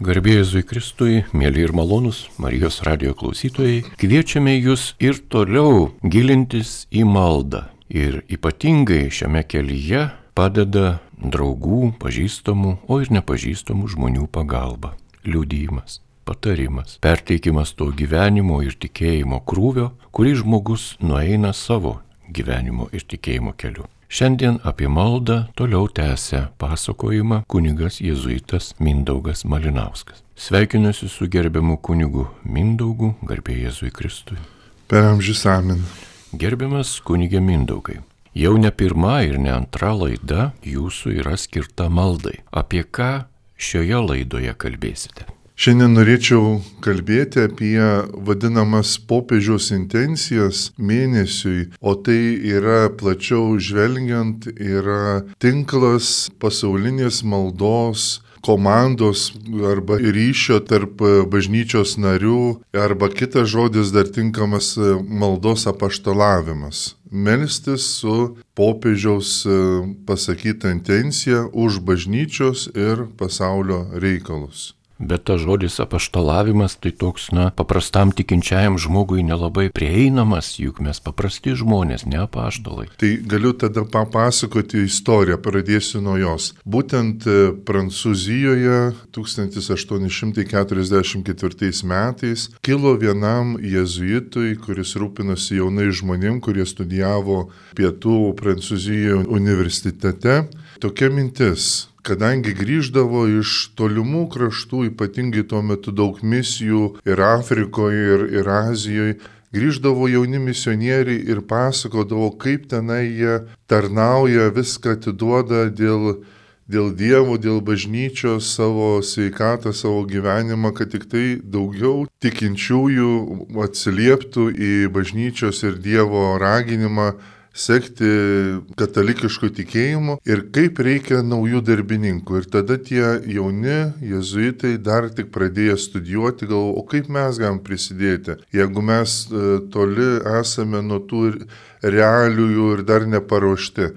Garbėjai Zui Kristui, mėly ir malonus Marijos radio klausytojai, kviečiame jūs ir toliau gilintis į maldą. Ir ypatingai šiame kelyje padeda draugų, pažįstamų, o ir nepažįstamų žmonių pagalba, liūdėjimas, patarimas, perteikimas to gyvenimo ir tikėjimo krūvio, kurį žmogus nueina savo gyvenimo ir tikėjimo keliu. Šiandien apie maldą toliau tęsia pasakojimą kunigas jėzuitas Mindaugas Malinauskas. Sveikinuosi su gerbiamu kunigu Mindaugu, garbė Jėzui Kristui. Per amžius amen. Gerbiamas kunigė Mindaugai. Jau ne pirma ir ne antra laida jūsų yra skirta maldai. Apie ką šioje laidoje kalbėsite? Šiandien norėčiau kalbėti apie vadinamas popiežiaus intencijas mėnesiui, o tai yra plačiau žvelgiant, yra tinklas pasaulinės maldos komandos arba ryšio tarp bažnyčios narių, arba kitas žodis dar tinkamas maldos apaštalavimas. Melstis su popiežiaus pasakyta intencija už bažnyčios ir pasaulio reikalus. Bet tas žodis apaštalavimas tai toks, na, paprastam tikinčiajam žmogui nelabai prieinamas, juk mes paprasti žmonės, ne apaštalai. Tai galiu tada papasakoti istoriją, pradėsiu nuo jos. Būtent e, Prancūzijoje 1844 metais kilo vienam jezuitui, kuris rūpinosi jaunai žmonėm, kurie studijavo pietų Prancūzijoje universitete, tokia mintis kadangi grįždavo iš tolimų kraštų, ypatingai tuo metu daug misijų ir Afrikoje, ir, ir Azijoje, grįždavo jauni misionieriai ir pasakodavo, kaip tenai jie tarnauja, viską atiduoda dėl, dėl Dievo, dėl bažnyčios, savo sveikatą, savo gyvenimą, kad tik tai daugiau tikinčiųjų atsilieptų į bažnyčios ir Dievo raginimą sekti katalikišku tikėjimu ir kaip reikia naujų darbininkų. Ir tada tie jauni jezuitai dar tik pradėję studijuoti, galvo, o kaip mes galim prisidėti, jeigu mes e, toli esame nuo tų realiųjų ir dar neparuošti.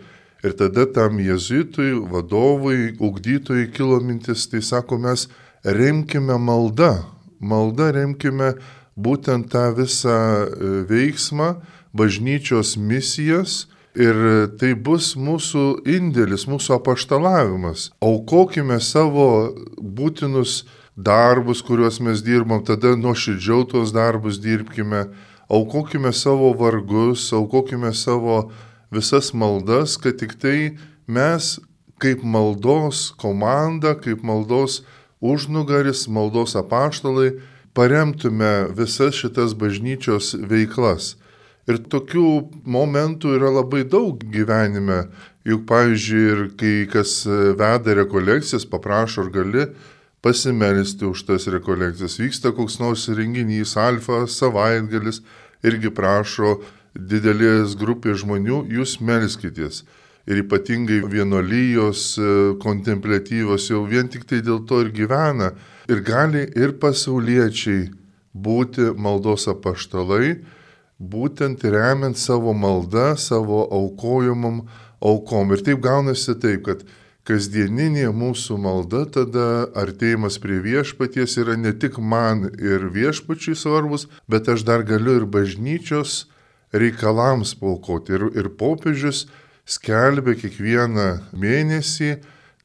Ir tada tam jezuitui, vadovui, ugdytojui kilo mintis, tai sako, mes remkime maldą, maldą remkime būtent tą visą e, veiksmą, bažnyčios misijas ir tai bus mūsų indėlis, mūsų apaštalavimas. Aukokime savo būtinus darbus, kuriuos mes dirbam, tada nuoširdžiau tuos darbus dirbkime, aukokime savo vargus, aukokime savo visas maldas, kad tik tai mes kaip maldos komanda, kaip maldos užnugaris, maldos apaštalai paremtume visas šitas bažnyčios veiklas. Ir tokių momentų yra labai daug gyvenime. Juk, pavyzdžiui, ir kai kas veda rekolekcijas, paprašo, ar gali pasimelisti už tas rekolekcijas. Vyksta koks nors renginys, alfa, savaitgalis, irgi prašo didelės grupės žmonių, jūs melskitės. Ir ypatingai vienolyjos, kontemplatyvos jau vien tik tai dėl to ir gyvena. Ir gali ir pasauliečiai būti maldos apaštalai, būtent remiant savo maldą, savo aukojimam aukom. Ir taip gaunasi taip, kad kasdieninė mūsų malda tada artėjimas prie viešpaties yra ne tik man ir viešpačiui svarbus, bet aš dar galiu ir bažnyčios reikalams paukoti. Ir, ir popiežius skelbia kiekvieną mėnesį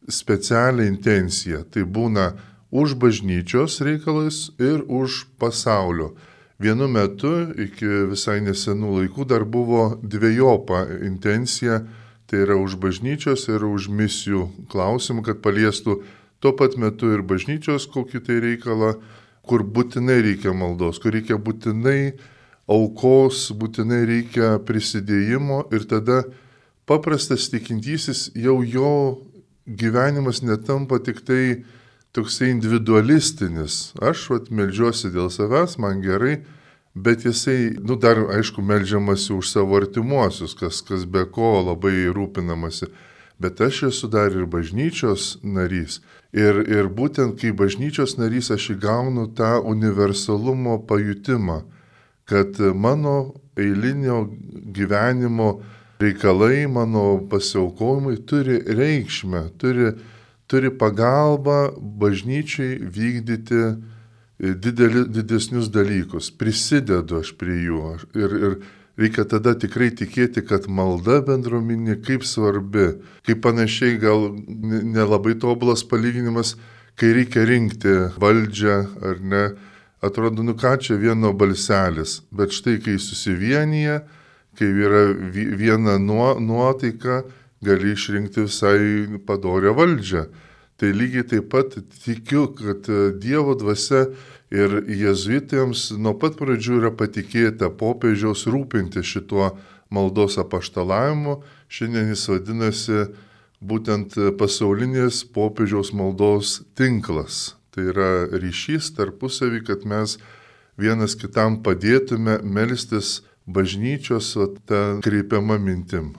specialią intenciją. Tai būna už bažnyčios reikalus ir už pasaulio. Vienu metu, iki visai nesenų laikų, dar buvo dviejopa intencija, tai yra už bažnyčios ir už misijų klausimų, kad paliestų tuo pat metu ir bažnyčios kokį tai reikalą, kur būtinai reikia maldos, kur reikia būtinai aukos, būtinai reikia prisidėjimo ir tada paprastas tikintysis jau jo gyvenimas netampa tik tai toksai individualistinis. Aš vat melžiuosi dėl savęs, man gerai, bet jisai, nu dar aišku, melžiamasi už savo artimuosius, kas, kas be ko labai rūpinamasi. Bet aš esu dar ir bažnyčios narys. Ir, ir būtent kai bažnyčios narys aš įgaunu tą universalumo pajutimą, kad mano eilinio gyvenimo reikalai, mano pasiaukojimai turi reikšmę, turi turi pagalbą bažnyčiai vykdyti dideli, didesnius dalykus. Prisidedu aš prie jų. Ir, ir reikia tada tikrai tikėti, kad malda bendruomenė kaip svarbi, kaip panašiai gal nelabai tobulas palyginimas, kai reikia rinkti valdžią ar ne. Atrodo, nu ką čia vieno balselis, bet štai kai susivienyje, kai yra viena nuotaika, gali išrinkti visai padorę valdžią. Tai lygiai taip pat tikiu, kad Dievo dvasia ir jezuitėms nuo pat pradžių yra patikėta popiežiaus rūpinti šituo maldos apaštalavimu. Šiandien jis vadinasi būtent pasaulinės popiežiaus maldos tinklas. Tai yra ryšys tarpusavį, kad mes vienas kitam padėtume melstis bažnyčios tą kreipiamą mintim.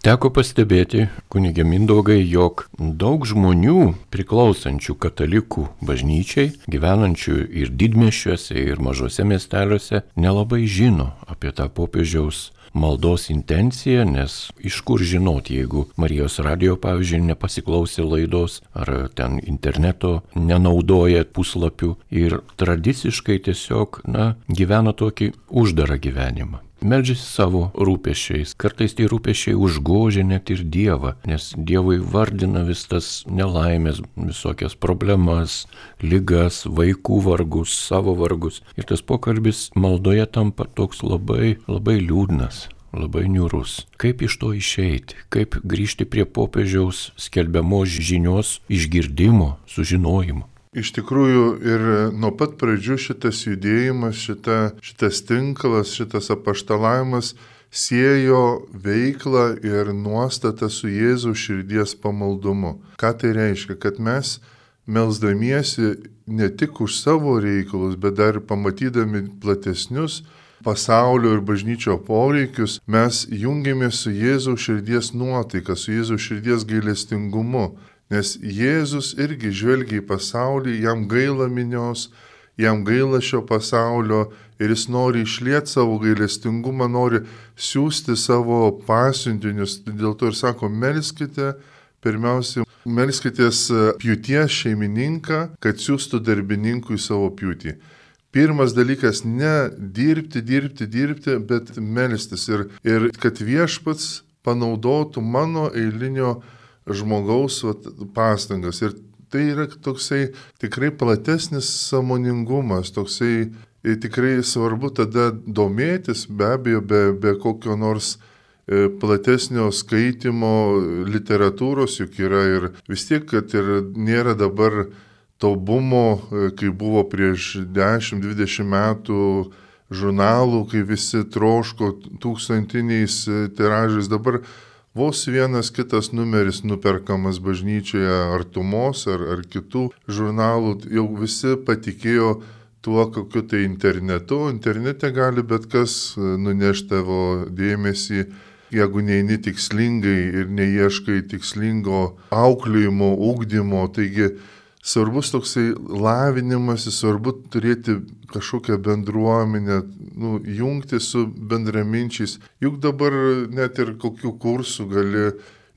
Teko pastebėti, kunigė Mindaugai, jog daug žmonių priklausančių katalikų bažnyčiai, gyvenančių ir didmešiuose, ir mažose miesteliuose, nelabai žino apie tą popiežiaus maldos intenciją, nes iš kur žinot, jeigu Marijos radio, pavyzdžiui, nepasiklausė laidos ar ten interneto nenaudoja puslapių ir tradiciškai tiesiog, na, gyvena tokį uždarą gyvenimą meldžiasi savo rūpešiais. Kartais tie rūpešiai užgožia net ir Dievą, nes Dievui vardina vis tas nelaimės, visokias problemas, lygas, vaikų vargus, savo vargus. Ir tas pokalbis maldoje tampa toks labai, labai liūdnas labai niūrus. Kaip iš to išeiti, kaip grįžti prie popiežiaus skelbiamos žinios išgirdimo, sužinojimo. Iš tikrųjų ir nuo pat pradžių šitas judėjimas, šita, šitas tinklas, šitas apaštalavimas siejo veiklą ir nuostatą su Jėzaus širdies pamaldumu. Ką tai reiškia? Kad mes melzdamiesi ne tik už savo reikalus, bet dar pamatydami platesnius pasaulio ir bažnyčio poreikius, mes jungiamės su Jėzaus širdies nuotaika, su Jėzaus širdies gailestingumu. Nes Jėzus irgi žvelgia į pasaulį, jam gaila minios, jam gaila šio pasaulio ir jis nori išlieti savo gailestingumą, nori siūsti savo pasiuntinius. Dėl to ir sako, melskite, pirmiausia, melskitės pjūties šeimininką, kad siūstų darbininkui savo pjūtį. Pirmas dalykas - ne dirbti, dirbti, dirbti, bet melstis ir, ir kad viešpats panaudotų mano eilinio žmogaus vat, pastangas. Ir tai yra toksai tikrai platesnis samoningumas, toksai tikrai svarbu tada domėtis, be abejo, be, be kokio nors e, platesnio skaitimo literatūros, juk yra ir vis tiek, kad ir nėra dabar to bumo, e, kai buvo prieš 10-20 metų žurnalų, kai visi troško tūkstantiniais e, tiražais. Dabar Vos vienas kitas numeris nuperkamas bažnyčioje artumos ar, ar kitų žurnalų, jau visi patikėjo tuo, kokiu tai internetu. Internete gali bet kas e, nunešti tavo dėmesį, jeigu neini tikslingai ir neieškai tikslingo auklėjimo, ūkdymo. Taigi svarbus toksai lavinimas, svarbu turėti kažkokią bendruomenę, nu, jungti su bendraminčiais. Juk dabar net ir kokių kursų gali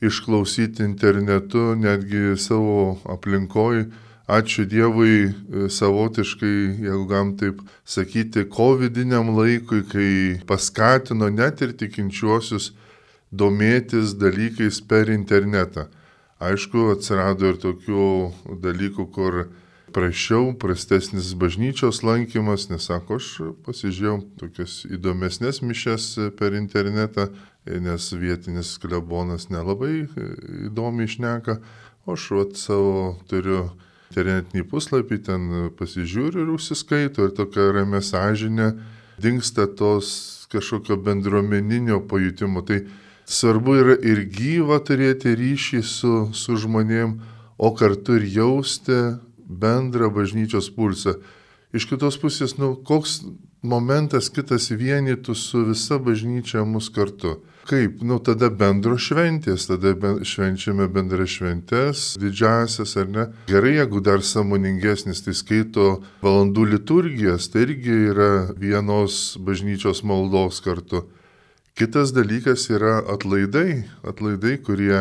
išklausyti internetu, netgi savo aplinkoj. Ačiū Dievui e, savotiškai, jeigu gam taip sakyti, COVID-iniam laikui, kai paskatino net ir tikinčiuosius domėtis dalykais per internetą. Aišku, atsirado ir tokių dalykų, kur prašiau, prastesnis bažnyčios lankymas, nes sako, aš pasižiūrėjau tokias įdomesnės mišes per internetą, nes vietinis klebonas nelabai įdomiai išneka, o aš vat savo turiu internetinį puslapį, ten pasižiūriu ir užsiskaito ir tokia ramė sąžinė, dinksta tos kažkokio bendruomeninio pajutimo. Tai Svarbu yra ir gyvą turėti ryšį su, su žmonėm, o kartu ir jausti bendrą bažnyčios pulsą. Iš kitos pusės, nu, koks momentas kitas vienytų su visa bažnyčia mus kartu. Kaip, nu tada bendro šventės, tada ben, švenčiame bendras šventės, didžiasias ar ne. Gerai, jeigu dar samoningesnis, tai skaito valandų liturgijas, tai irgi yra vienos bažnyčios maldos kartu. Kitas dalykas yra atlaidai, atlaidai, kurie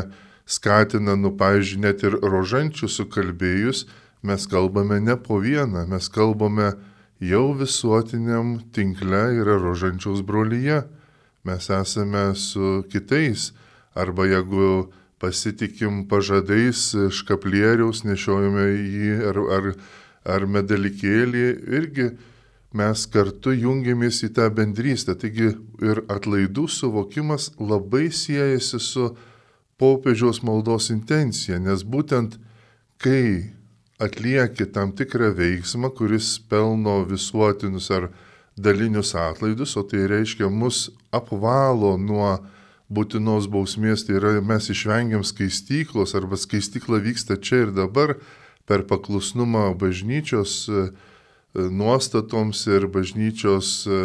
skatina, nu, pavyzdžiui, net ir rožančių sukalbėjus, mes kalbame ne po vieną, mes kalbame jau visuotiniam tinkle yra rožančiaus brolyje. Mes esame su kitais. Arba jeigu pasitikim pažadais škaplieriaus, nešiojame jį ar, ar, ar medalikėlį, irgi mes kartu jungiamės į tą bendrystę. Taigi ir atlaidų suvokimas labai siejasi su popiežiaus maldos intencija, nes būtent kai atlieki tam tikrą veiksmą, kuris pelno visuotinius ar dalinius atlaidus, o tai reiškia mus apvalo nuo būtinos bausmės, tai yra mes išvengiam skaistyklos arba skaistykla vyksta čia ir dabar per paklusnumą bažnyčios nuostatoms ir bažnyčios e,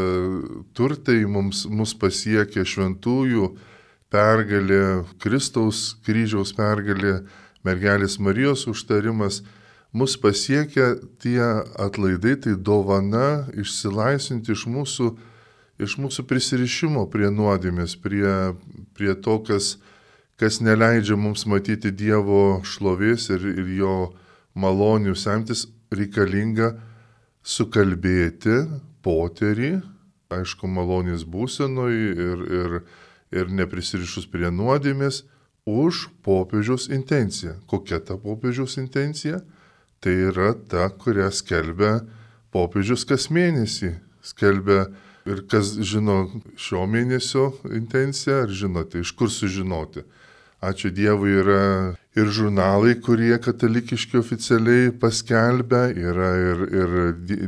turtai mums, mus pasiekia šventųjų pergalė, Kristaus kryžiaus pergalė, mergelės Marijos užtarimas, mus pasiekia tie atlaidai, tai dovana išsilaisvinti iš mūsų, iš mūsų prisirišimo prie nuodėmės, prie, prie to, kas, kas neleidžia mums matyti Dievo šlovės ir, ir jo malonių semtis, reikalinga sukalbėti poterį, aišku, malonės būsenoj ir, ir, ir neprisirišus prie nuodėmės, už popiežiaus intenciją. Kokia ta popiežiaus intencija? Tai yra ta, kurią skelbia popiežius kas mėnesį. Skelbia ir kas žino šio mėnesio intenciją, ar žinote, iš kur sužinoti. Ačiū Dievui yra ir žurnalai, kurie katalikiški oficialiai paskelbia, yra ir, ir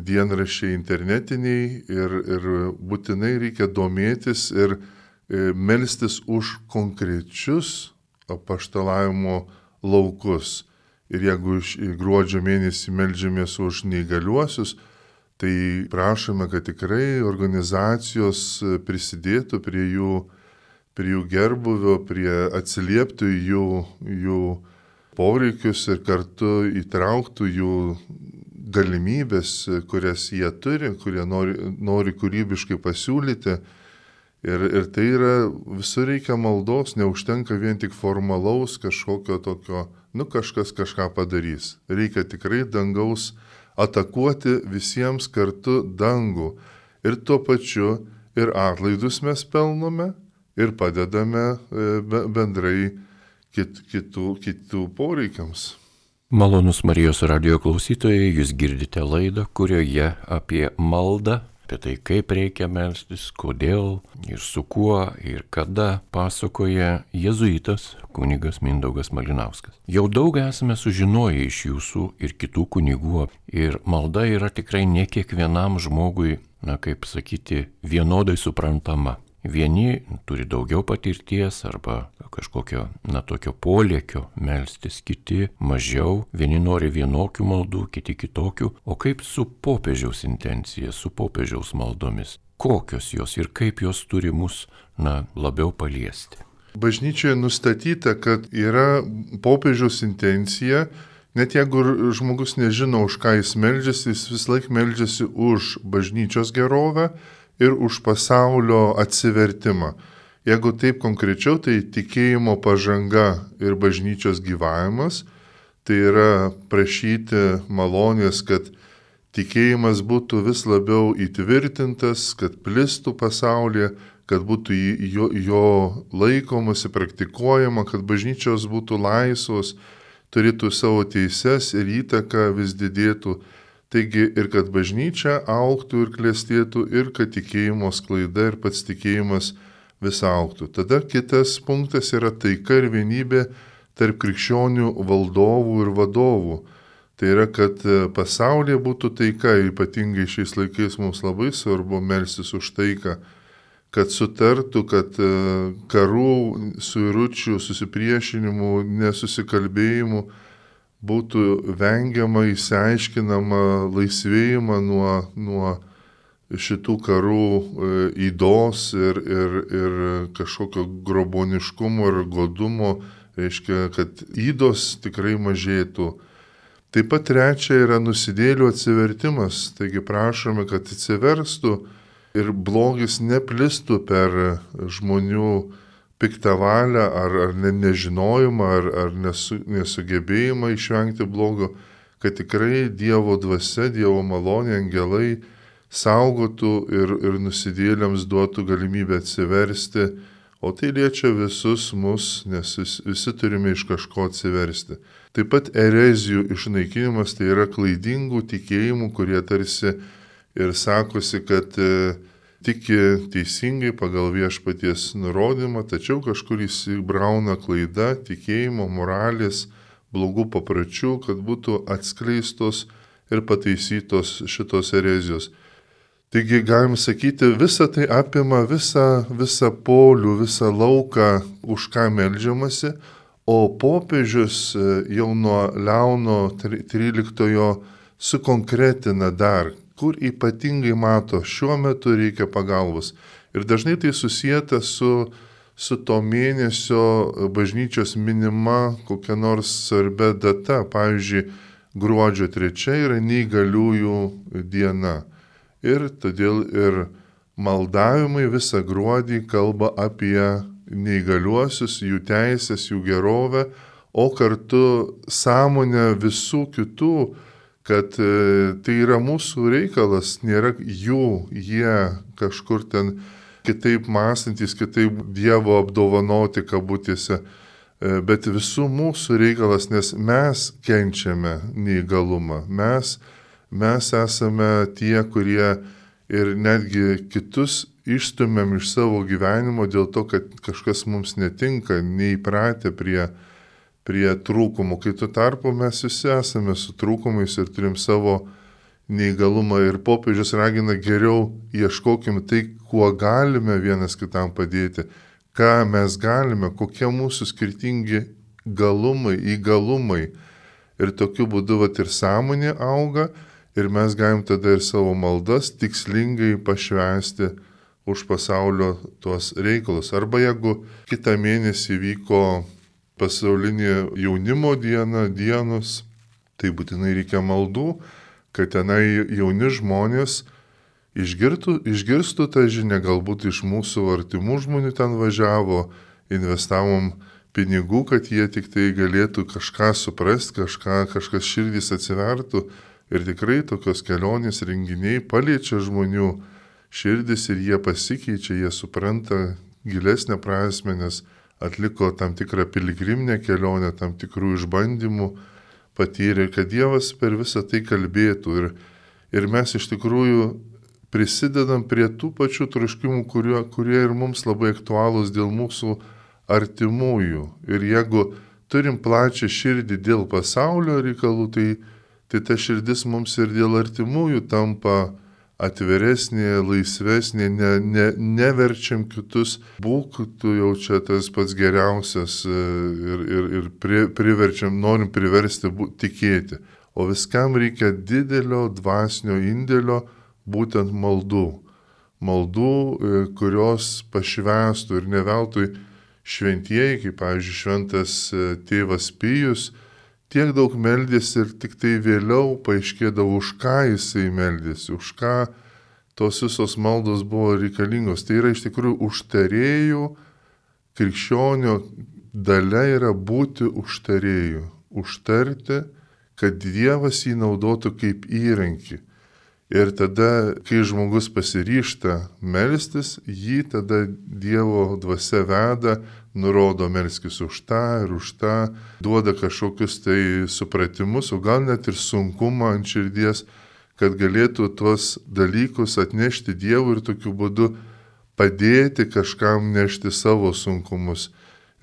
dienrašiai internetiniai ir, ir būtinai reikia domėtis ir e, melstis už konkrečius apaštalavimo laukus. Ir jeigu gruodžio mėnesį melžiamės už neįgaliuosius, tai prašome, kad tikrai organizacijos prisidėtų prie jų prie jų gerbuvio, prie atsilieptų jų, jų poreikius ir kartu įtrauktų jų galimybės, kurias jie turi, kurie nori, nori kūrybiškai pasiūlyti. Ir, ir tai yra, visur reikia maldos, neužtenka vien tik formalaus kažkokio tokio, nu kažkas kažką padarys. Reikia tikrai dangaus atakuoti visiems kartu dangų. Ir tuo pačiu ir atlaidus mes pelnome, ir padedame e, bendrai kit, kitų, kitų poreikiams. Malonus Marijos radio klausytojai, jūs girdite laidą, kurioje apie maldą, apie tai, kaip reikia melstis, kodėl ir su kuo ir kada pasakoja jėzuitas kunigas Mindaugas Malinauskas. Jau daug esame sužinoję iš jūsų ir kitų kunigų ir malda yra tikrai ne kiekvienam žmogui, na kaip sakyti, vienodai suprantama. Vieni turi daugiau patirties arba kažkokio, na, tokio polėkio melstis, kiti mažiau, vieni nori vienokių maldų, kiti kitokių, o kaip su popiežiaus intencija, su popiežiaus maldomis, kokios jos ir kaip jos turi mus, na, labiau paliesti. Bažnyčioje nustatyta, kad yra popiežiaus intencija, net jeigu žmogus nežino, už ką jis melžiasi, jis vis laik melžiasi už bažnyčios gerovę, ir už pasaulio atsivertimą. Jeigu taip konkrečiau, tai tikėjimo pažanga ir bažnyčios gyvavimas, tai yra prašyti malonės, kad tikėjimas būtų vis labiau įtvirtintas, kad plistų pasaulyje, kad būtų jo, jo laikomasi, praktikuojama, kad bažnyčios būtų laisvos, turėtų savo teises ir įtaką vis didėtų Taigi ir kad bažnyčia auktų ir klestėtų, ir kad tikėjimo sklaida ir pats tikėjimas vis auktų. Tada kitas punktas yra taika ir vienybė tarp krikščionių valdovų ir vadovų. Tai yra, kad pasaulyje būtų taika, ypatingai šiais laikais mums labai svarbu melstis už taiką, kad sutartų, kad e, karų, suiručių, susipriešinimų, nesusikalbėjimų, būtų vengiama, įsiaiškinama laisvėjimą nuo, nuo šitų karų įdos e, ir, ir, ir kažkokio groboniškumo ir godumo, reiškia, kad įdos tikrai mažėtų. Taip pat trečia yra nusidėlių atsivertimas, taigi prašome, kad atsiverstų ir blogis neplistų per žmonių piktą valią ar, ar ne, nežinojimą ar, ar nesu, nesugebėjimą išvengti blogo, kad tikrai Dievo dvasia, Dievo malonė, angelai saugotų ir, ir nusidėliams duotų galimybę atsiversti, o tai liečia visus mus, nes vis, visi turime iš kažko atsiversti. Taip pat erezijų išnaikinimas tai yra klaidingų tikėjimų, kurie tarsi ir sakosi, kad e, tiki teisingai pagal viešpaties nurodymą, tačiau kažkur įsibrauna klaida tikėjimo, moralės, blogų papročių, kad būtų atskleistos ir pataisytos šitos erezijos. Taigi galim sakyti, visa tai apima visą, visą polių, visą lauką, už ką melžiamasi, o popiežius e, jau nuo Leono 13 sukonkretina dar, kur ypatingai mato, šiuo metu reikia pagalbos. Ir dažnai tai susijęta su, su to mėnesio bažnyčios minima kokia nors svarbia data. Pavyzdžiui, gruodžio 3 yra neįgaliųjų diena. Ir todėl ir maldavimai visą gruodį kalba apie neįgaliuosius, jų teisės, jų gerovę, o kartu sąmonę visų kitų kad e, tai yra mūsų reikalas, nėra jų, jie kažkur ten kitaip mąstantis, kitaip Dievo apdovanoti kabutėse, e, bet visų mūsų reikalas, nes mes kenčiame neįgalumą, mes, mes esame tie, kurie ir netgi kitus išstumėm iš savo gyvenimo dėl to, kad kažkas mums netinka, neįpratę prie prie trūkumų, kai tuo tarpu mes visi esame su trūkumais ir turim savo neįgalumą ir popiežius ragina geriau ieškokim tai, kuo galime vienas kitam padėti, ką mes galime, kokie mūsų skirtingi galumai, įgalumai. Ir tokiu būdu vat ir sąmonė auga ir mes galim tada ir savo maldas tikslingai pašvesti už pasaulio tuos reikalus. Arba jeigu kitą mėnesį vyko pasaulinė jaunimo diena, dienos, tai būtinai reikia maldų, kad tenai jauni žmonės išgirtų, išgirstų tą žinią, galbūt iš mūsų artimų žmonių ten važiavo, investavom pinigų, kad jie tik tai galėtų kažką suprasti, kažką, kažkas širdys atsivertų. Ir tikrai tokios kelionės renginiai paliečia žmonių širdis ir jie pasikeičia, jie supranta gilesnę prasme, nes atliko tam tikrą piligriminę kelionę, tam tikrų išbandymų patyrė, kad Dievas per visą tai kalbėtų. Ir, ir mes iš tikrųjų prisidedam prie tų pačių troškimų, kurie, kurie ir mums labai aktualūs dėl mūsų artimųjų. Ir jeigu turim plačią širdį dėl pasaulio reikalų, tai, tai ta širdis mums ir dėl artimųjų tampa atviresnė, laisvesnė, ne, ne, neverčiam kitus, būk tu jau čia tas pats geriausias e, ir, ir, ir pri, priverčiam, norim priversti bū, tikėti. O viskam reikia didelio dvasinio indėlio, būtent maldų. Maldų, e, kurios pašvestų ir neveltui šventieji, kaip, pavyzdžiui, šventas e, tėvas Pijus, tiek daug meldėsi ir tik tai vėliau paaiškėdavo, už ką jisai meldėsi, už ką tos visos maldos buvo reikalingos. Tai yra iš tikrųjų užtarėjų, krikščionio dalia yra būti užtarėjų, užtarti, kad Dievas jį naudotų kaip įrankį. Ir tada, kai žmogus pasiryšta melstis, jį tada Dievo dvasia veda nurodo melskis už tą ir už tą, duoda kažkokius tai supratimus, o gal net ir sunkumą ant širdies, kad galėtų tuos dalykus atnešti Dievui ir tokiu būdu padėti kažkam nešti savo sunkumus.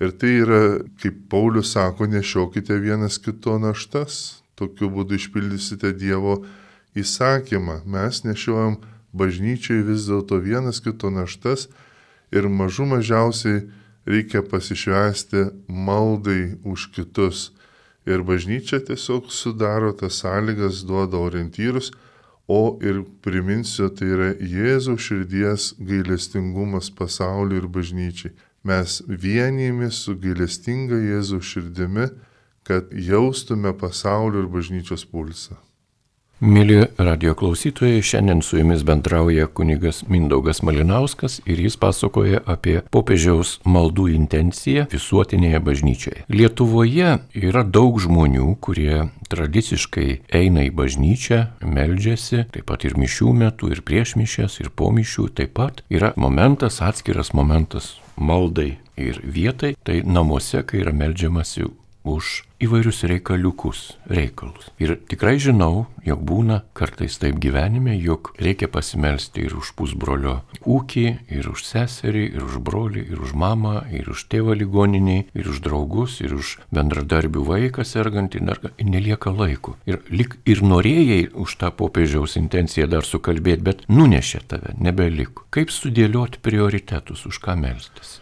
Ir tai yra, kaip Paulius sako, nešiokite vienas kito naštas, tokiu būdu išpildysite Dievo įsakymą. Mes nešiojam bažnyčiai vis dėlto vienas kito naštas ir mažų mažiausiai reikia pasišvesti maldai už kitus. Ir bažnyčia tiesiog sudaro tas sąlygas, duoda orientyrus, o ir priminsiu, tai yra Jėzaus širdies gailestingumas pasauliu ir bažnyčiai. Mes vienijomės su gailestinga Jėzaus širdimi, kad jaustume pasaulio ir bažnyčios pulsą. Mėly radio klausytojai, šiandien su jumis bendrauja kunigas Mindaugas Malinauskas ir jis pasakoja apie popiežiaus maldų intenciją visuotinėje bažnyčioje. Lietuvoje yra daug žmonių, kurie tradiciškai eina į bažnyčią, meldžiasi, taip pat ir mišių metu, ir prieš mišęs, ir po mišių, taip pat yra momentas, atskiras momentas maldai ir vietai, tai namuose, kai yra meldžiamasi už įvairius reikaliukus, reikalus. Ir tikrai žinau, jog būna kartais taip gyvenime, jog reikia pasimelsti ir už pusbrolio ūkį, ir už seserį, ir už brolį, ir už mamą, ir už tėvą ligoniniai, ir už draugus, ir už bendradarbių vaiką sergantį, ir nelieka laiko. Ir lik ir norėjai už tą popiežiaus intenciją dar sukalbėti, bet nunešė tave, nebeliko. Kaip sudėlioti prioritetus, už ką melstis?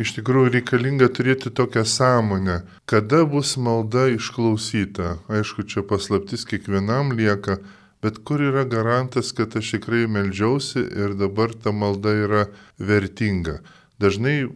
Iš tikrųjų reikalinga turėti tokią sąmonę, kada bus malda išklausyta. Aišku, čia paslaptis kiekvienam lieka, bet kur yra garantas, kad aš tikrai melžiausi ir dabar ta malda yra vertinga. Dažnai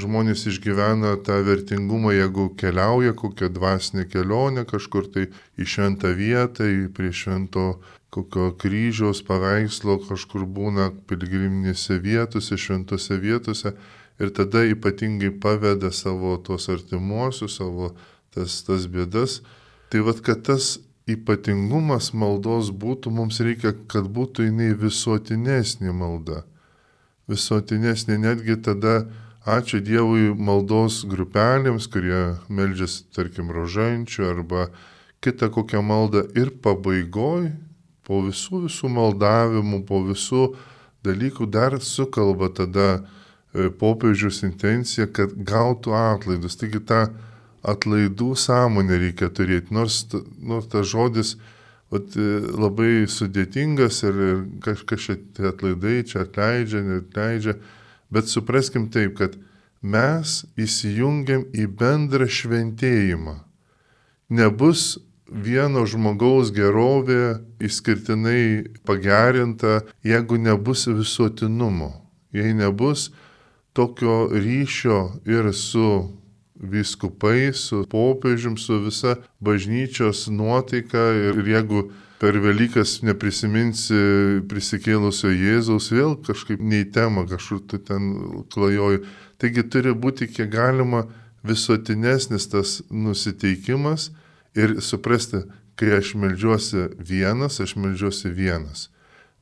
žmonės išgyvena tą vertingumą, jeigu keliauja kokią dvasinę kelionę kažkur tai į šventą vietą, prie švento kokio kryžiaus paveikslo kažkur būna pilgriminėse vietose, šventose vietose ir tada ypatingai paveda savo tuos artimuosius, savo tas, tas bėdas. Tai vad, kad tas ypatingumas maldos būtų, mums reikia, kad būtų jinai visuotinesnė malda. Visuotinesnė netgi tada, ačiū Dievui, maldos grupelėms, kurie meldžiasi, tarkim, rožančių arba kitą kokią maldą ir pabaigoj, po visų visų maldavimų, po visų dalykų dar sukalba tada popiežius intencija, kad gautų atlaidus. Taigi tą atlaidų sąmonę reikia turėti, nors, nors tas žodis vat, e, labai sudėtingas ir, kažkas čia atlaidai čia atleidžia, neatleidžia, bet supraskim taip, kad mes įsijungiam į bendrą šventėjimą. Nebus vieno žmogaus gerovė išskirtinai pagerinta, jeigu nebus visuotinumo, jei nebus tokio ryšio ir su viskupai, su popiežium, su visa bažnyčios nuotaika ir jeigu per Velykas neprisiminsi prisikėlusio Jėzaus, vėl kažkaip nei tema, kažkur tu ten klajoji. Taigi turi būti kiek galima visuotinesnis tas nusiteikimas ir suprasti, kai aš melžiuosi vienas, aš melžiuosi vienas.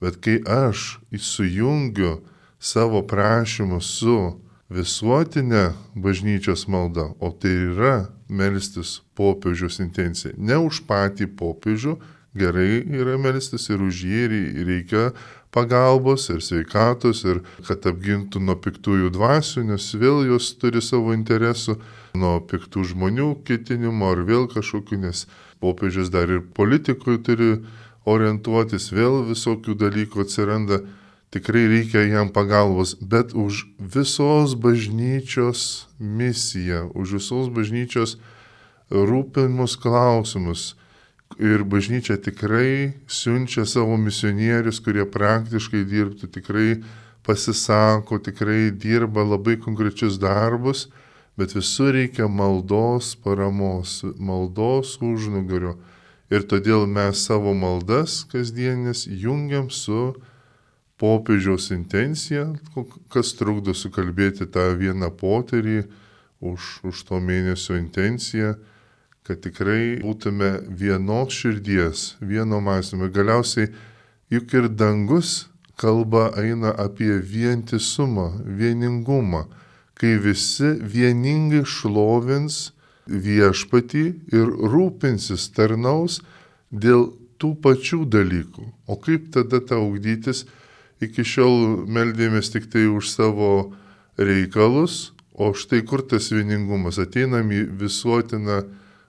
Bet kai aš sujungiu savo prašymus su visuotinė bažnyčios malda, o tai yra melstis popiežiaus intencija. Ne už patį popiežių, gerai yra melstis ir už jį ir reikia pagalbos ir sveikatos ir kad apgintų nuo piktųjų dvasių, nes vėl jos turi savo interesų, nuo piktų žmonių ketinimo ar vėl kažkokiu, nes popiežius dar ir politikui turi orientuotis, vėl visokių dalykų atsiranda tikrai reikia jam pagalbos, bet už visos bažnyčios misiją, už visos bažnyčios rūpimus klausimus. Ir bažnyčia tikrai siunčia savo misionierius, kurie praktiškai dirbtų, tikrai pasisako, tikrai dirba labai konkrečius darbus, bet visur reikia maldos paramos, maldos užnugario. Ir todėl mes savo maldas kasdienės jungiam su popiežiaus intencija, kas trukdo sukalbėti tą vieną poterį už, už to mėnesio intenciją, kad tikrai būtume vienos širdies, vieno mąstymo. Galiausiai juk ir dangus kalba eina apie vientisumą, vieningumą, kai visi vieningai šlovins viešpatį ir rūpinsis, tarnaus dėl tų pačių dalykų. O kaip tada tą augdytis? Iki šiol meldėmės tik tai už savo reikalus, o štai kur tas vieningumas. Ateinam į visuotiną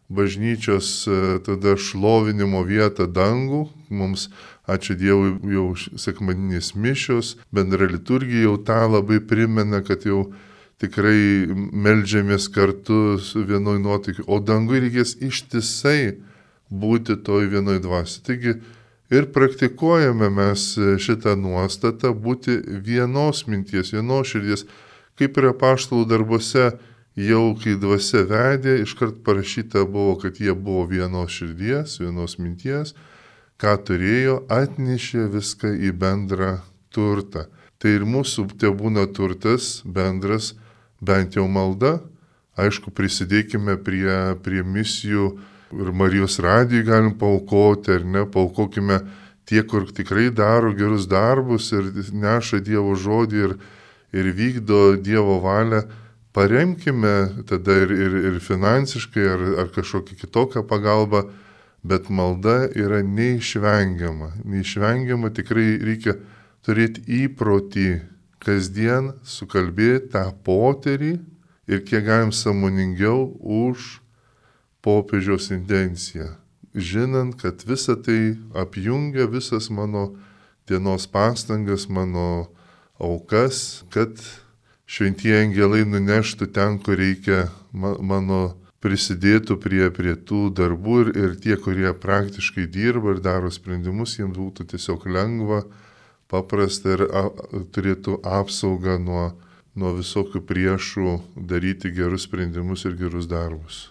bažnyčios e, tada šlovinimo vietą dangų, mums, ačiū Dievui, jau sekmadinės mišios, bendra liturgija jau tą labai primena, kad jau tikrai melžiamės kartu vienoj nuotaikai, o dangui reikės ištisai būti toj vienoj dvasiai. Taigi Ir praktikuojame mes šitą nuostatą būti vienos minties, vienos širdies, kaip ir apaštalų darbuose jau kai dvasia vedė, iškart parašyta buvo, kad jie buvo vienos širdies, vienos minties, ką turėjo, atnešė viską į bendrą turtą. Tai ir mūsų te būna turtas bendras, bent jau malda. Aišku, prisidėkime prie, prie misijų ir Marijos radijai galim paukoti, ar ne, paukokime tie, kur tikrai daro gerus darbus ir neša Dievo žodį ir, ir vykdo Dievo valią paremkime tada ir, ir, ir finansiškai ar, ar kažkokią kitokią pagalbą, bet malda yra neišvengiama. Neišvengiama tikrai reikia turėti įprotį kasdien sukalbėti tą poterį ir kiek galim samoningiau už popiežiaus intenciją. Žinant, kad visa tai apjungia visas mano dienos pastangas, mano aukas, kad šventieji angelai nuneštų ten, kur reikia mano prisidėtų prie, prie tų darbų ir, ir tie, kurie praktiškai dirba ir daro sprendimus, jiems būtų tiesiog lengva, paprasta ir a, turėtų apsaugą nuo, nuo visokių priešų daryti gerus sprendimus ir gerus darbus.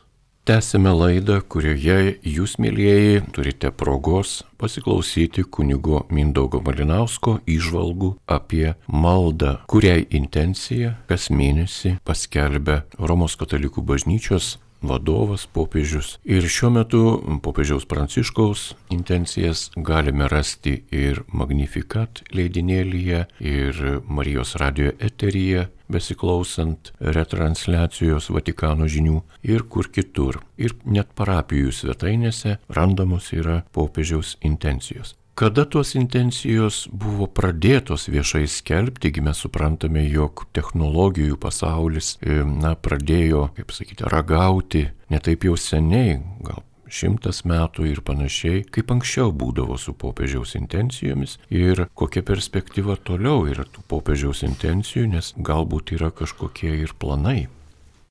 Tęsime laidą, kurioje jūs, mėlyjeji, turite progos pasiklausyti kunigo Mindaugo Malinausko įžvalgų apie maldą, kuriai intencija kas mėnesį paskelbia Romos katalikų bažnyčios vadovas, popiežius. Ir šiuo metu popiežiaus Pranciškaus intencijas galime rasti ir Magnificat leidinėlyje, ir Marijos radio eteryje, besiklausant retransliacijos Vatikano žinių ir kur kitur. Ir net parapijų svetainėse randamos yra popiežiaus intencijos. Kada tos intencijos buvo pradėtos viešai skelbti, mes suprantame, jog technologijų pasaulis, e, na, pradėjo, kaip sakyti, ragauti netaip jau seniai, gal šimtas metų ir panašiai, kaip anksčiau būdavo su popiežiaus intencijomis ir kokia perspektyva toliau yra tų popiežiaus intencijų, nes galbūt yra kažkokie ir planai.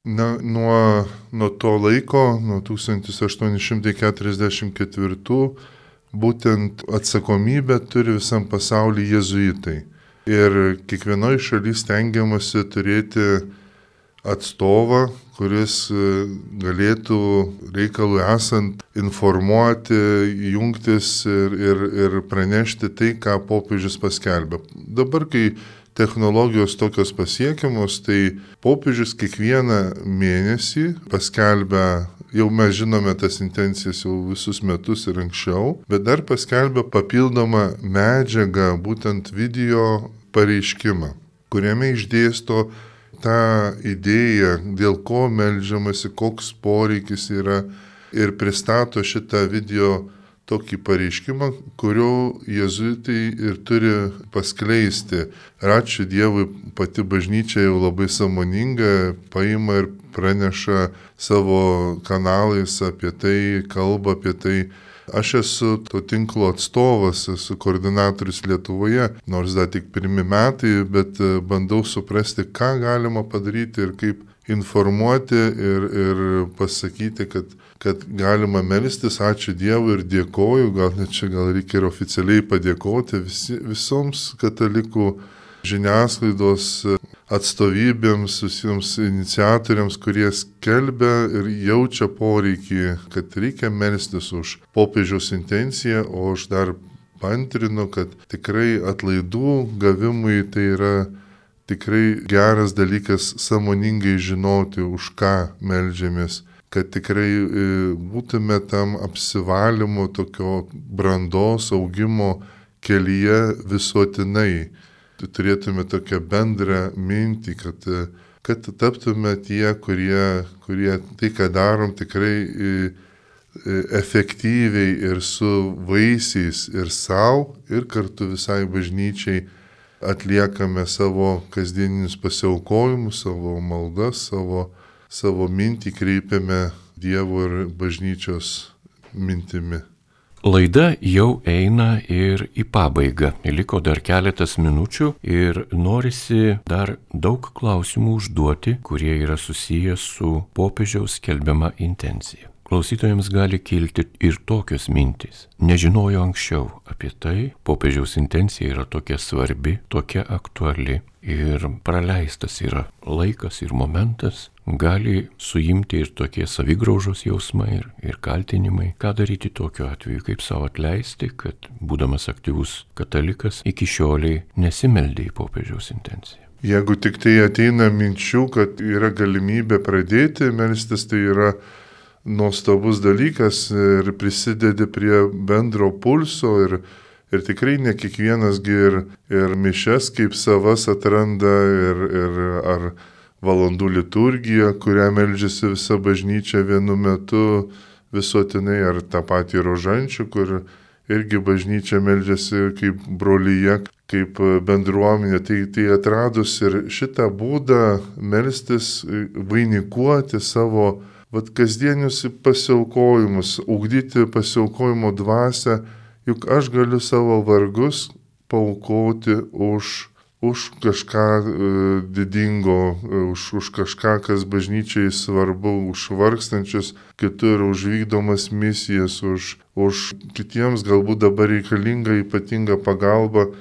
Na, nuo, nuo to laiko, nuo 1844 būtent atsakomybę turi visam pasaulyje jezuitai. Ir kiekvienoje šalyje stengiamasi turėti atstovą, kuris e, galėtų reikalui esant informuoti, jungtis ir, ir, ir pranešti tai, ką popiežius paskelbė. Dabar, kai technologijos tokios pasiekiamos, tai popiežius kiekvieną mėnesį paskelbia jau mes žinome tas intencijas jau visus metus ir anksčiau, bet dar paskelbė papildomą medžiagą, būtent video pareiškimą, kuriame išdėsto tą idėją, dėl ko melžiamasi, koks poreikis yra ir pristato šitą video tokį pareiškimą, kurio jezuitai ir turi paskleisti. Ir ačiū Dievui, pati bažnyčia jau labai samoninga paima ir praneša savo kanalais apie tai, kalba apie tai. Aš esu to tinklo atstovas, esu koordinatorius Lietuvoje, nors dar tik pirmi metai, bet bandau suprasti, ką galima padaryti ir kaip informuoti ir, ir pasakyti, kad, kad galima melstis, ačiū Dievui ir dėkoju, gal net čia gal reikia ir oficialiai padėkoti visi, visoms katalikų žiniasklaidos atstovybėms, visiems iniciatoriams, kurie skelbia ir jaučia poreikį, kad reikia melstis už popiežiaus intenciją, o aš dar pantrinu, kad tikrai atlaidų gavimui tai yra tikrai geras dalykas samoningai žinoti, už ką melžiamės, kad tikrai e, būtume tam apsivalymo tokio brandos augimo kelyje visuotinai. Turėtume tokią bendrą mintį, kad, e, kad taptume tie, kurie, kurie tai, ką darom, tikrai e, efektyviai ir su vaisiais ir savo, ir kartu visai bažnyčiai atliekame savo kasdieninius pasiaukojimus, savo maldas, savo, savo mintį kreipiame Dievo ir bažnyčios mintimi. Laida jau eina ir į pabaigą. Liko dar keletas minučių ir norisi dar daug klausimų užduoti, kurie yra susijęs su popiežiaus skelbiama intencija. Klausytojams gali kilti ir tokios mintys. Nežinojo anksčiau apie tai, popiežiaus intencija yra tokia svarbi, tokia aktuali ir praleistas yra laikas ir momentas, gali suimti ir tokie savigraužos jausmai ir, ir kaltinimai. Ką daryti tokiu atveju, kaip savo atleisti, kad būdamas aktyvus katalikas iki šioliai nesimeldė į popiežiaus intenciją. Jeigu tik tai ateina minčių, kad yra galimybė pradėti melstis, tai yra nuostabus dalykas ir prisidedi prie bendro pulso ir Ir tikrai ne kiekvienas ir, ir mišes kaip savas atranda ir, ir ar valandų liturgija, kurią melžiasi visa bažnyčia vienu metu visuotinai, ar tą patį rožančių, kur irgi bažnyčia melžiasi kaip brolyje, kaip bendruomenė. Tai, tai atradus ir šitą būdą melstis, vainikuoti savo vat, kasdienius pasiaukojimus, ugdyti pasiaukojimo dvasę, juk aš galiu savo vargus paukoti už, už kažką e, didingo, e, už, už kažką, kas bažnyčiai svarbu, už vargstančius kitur, už vykdomas misijas, už, už kitiems galbūt dabar reikalinga ypatinga pagalba.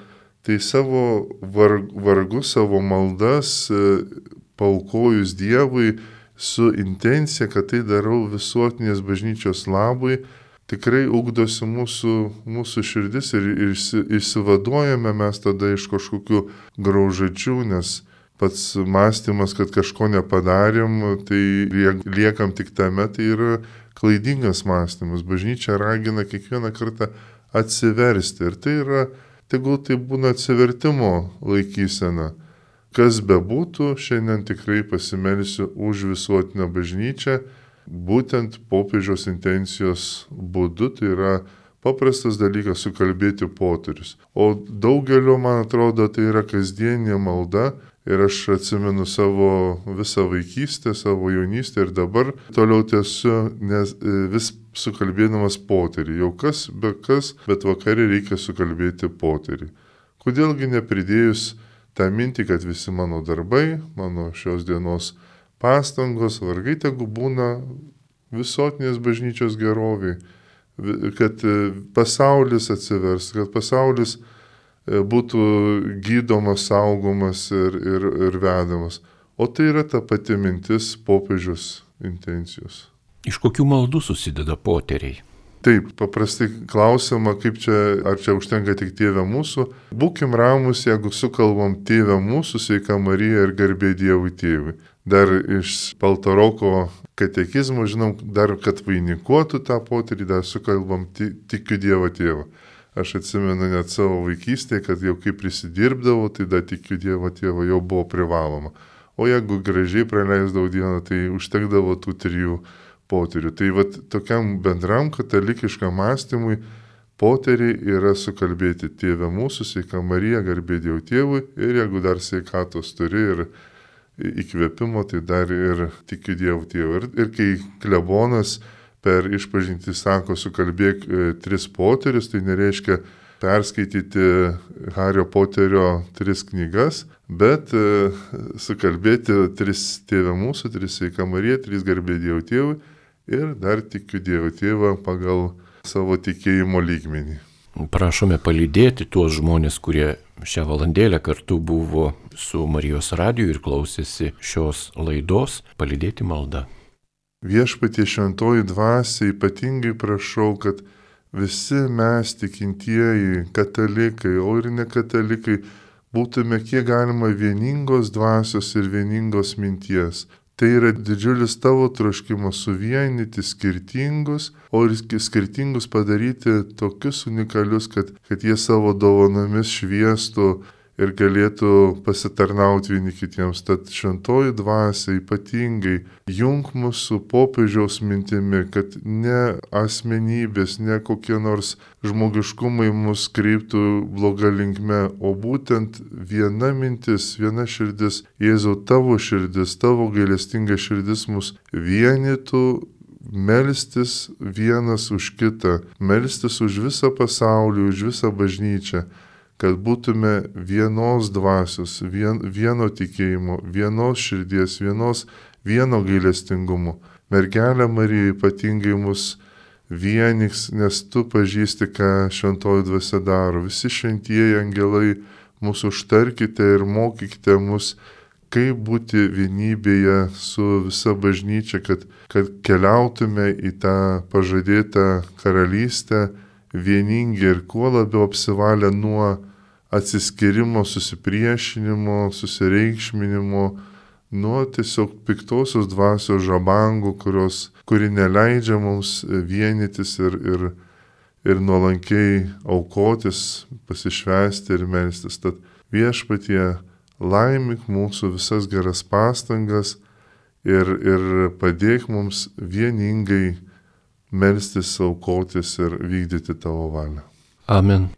Tai savo var, vargus, savo maldas e, paukojus Dievui su intencija, kad tai darau visuotinės bažnyčios labui, tikrai ugdosi mūsų, mūsų širdis ir, išsivaduojame mes tada iš kažkokių graužačių, nes pats mąstymas, kad kažko nepadarėm, tai liekam tik tame, tai yra klaidingas mąstymas. Bažnyčia ragina kiekvieną kartą atsiversti ir tai yra, tegul tai būna atsivertimo laikysena. Kas bebūtų, šiandien tikrai pasimelsiu už visuotinę bažnyčią būtent popiežiaus intencijos būdu, tai yra paprastas dalykas sukalbėti poterius. O daugelio, man atrodo, tai yra kasdienė malda ir aš atsimenu savo visą vaikystę, savo jaunystę ir dabar toliau tiesiu, nes e, vis sukalbėdamas poterį. Jau kas, be kas, bet vakarį reikia sukalbėti poterį. Kodėlgi nepridėjus tą mintį, kad visi mano darbai, mano šios dienos pastangos, vargai tegu būna visotinės bažnyčios geroviai, kad e, pasaulis atsivers, kad pasaulis e, būtų gydomas, saugomas ir, ir, ir vedamas. O tai yra ta pati mintis popiežius intencijos. Iš kokių maldų susideda poteriai? Taip, paprastai klausima, kaip čia, ar čia užtenka tik tėvė mūsų. Būkim ramus, jeigu sukalbam tėvę mūsų, sveika Marija ir garbė Dievui tėvui dar iš Paltaroko katekizmo, žinom, dar kad vainikuotų tą potyrį, dar sukalbam tikiu Dievo tėvą. Aš atsimenu net savo vaikystėje, kad jau kaip prisidirbdavau, tai dar tikiu Dievo tėvą jau buvo privaloma. O jeigu gražiai praleisdavau dieną, tai užtekdavo tų trijų potyrių. Tai vad tokiam bendram katalikiškam mąstymui poteriai yra sukalbėti tėvę mūsų, sveika Marija, garbė Dievo tėvui ir jeigu dar sveikatos turi ir įkvėpimo, tai dar ir tikiu Dievu Tėvu. Ir, ir kai klebonas per išpažinti sako, sukalbėk e, tris poterius, tai nereiškia perskaityti Hario Poterio tris knygas, bet e, sukalbėti tris tėvę mūsų, tris sveika Marija, tris garbė Dievo Tėvui ir dar tikiu Dievo Tėvą pagal savo tikėjimo lygmenį. Prašome palydėti tuos žmonės, kurie šią valandėlę kartu buvo su Marijos radiju ir klausėsi šios laidos, palydėti maldą. Viešpatie šventoji dvasia ypatingai prašau, kad visi mes tikintieji, katalikai, o ir nekatalikai, būtume kiek galima vieningos dvasios ir vieningos minties, Tai yra didžiulis tavo troškimas suvienyti skirtingus, o ir skirtingus padaryti tokius unikalius, kad, kad jie savo dovanomis šviestų ir galėtų pasitarnauti vieni kitiems. Tad šventoji dvasia ypatingai jung mūsų popiežiaus mintimi, kad ne asmenybės, ne kokie nors žmogiškumai mus kreiptų bloga linkme, o būtent viena mintis, viena širdis, Jėzau tavo širdis, tavo gailestinga širdis mus vienytų melstis vienas už kitą, melstis už visą pasaulį, už visą bažnyčią kad būtume vienos dvasios, vien, vieno tikėjimo, vienos širdies, vienos, vieno gailestingumo. Mergelė Marija ypatingai mus vieniks, nes tu pažįsti, ką šventoji dvasia daro. Visi šventieji angelai mūsų užtarkite ir mokykite mus, kaip būti vienybėje su visa bažnyčia, kad, kad keliautume į tą pažadėtą karalystę vieningi ir kuo labiau apsivalę nuo atsiskirimo, susipriešinimo, susireikšminimo, nuo tiesiog piktosios dvasios žabangų, kurios, kuri neleidžia mums vienytis ir, ir, ir nuolankiai aukotis, pasišvesti ir melstis. Tad viešpatie laimik mūsų visas geras pastangas ir, ir padėk mums vieningai melstis, aukotis ir vykdyti tavo valią. Amen.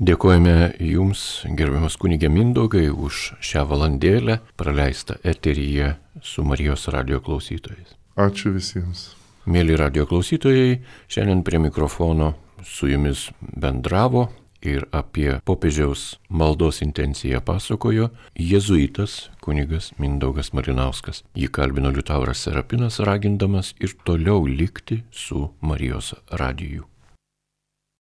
Dėkojame Jums, gerbiamas kunigė Mindaugai, už šią valandėlę praleistą eteryje su Marijos radio klausytojais. Ačiū visiems. Mėly radio klausytojai, šiandien prie mikrofono su Jumis bendravo ir apie popiežiaus maldos intenciją pasakojo jėzuitas kunigas Mindaugas Marinauskas. Jį kalbino Liutauras Serapinas, ragindamas ir toliau likti su Marijos radiju.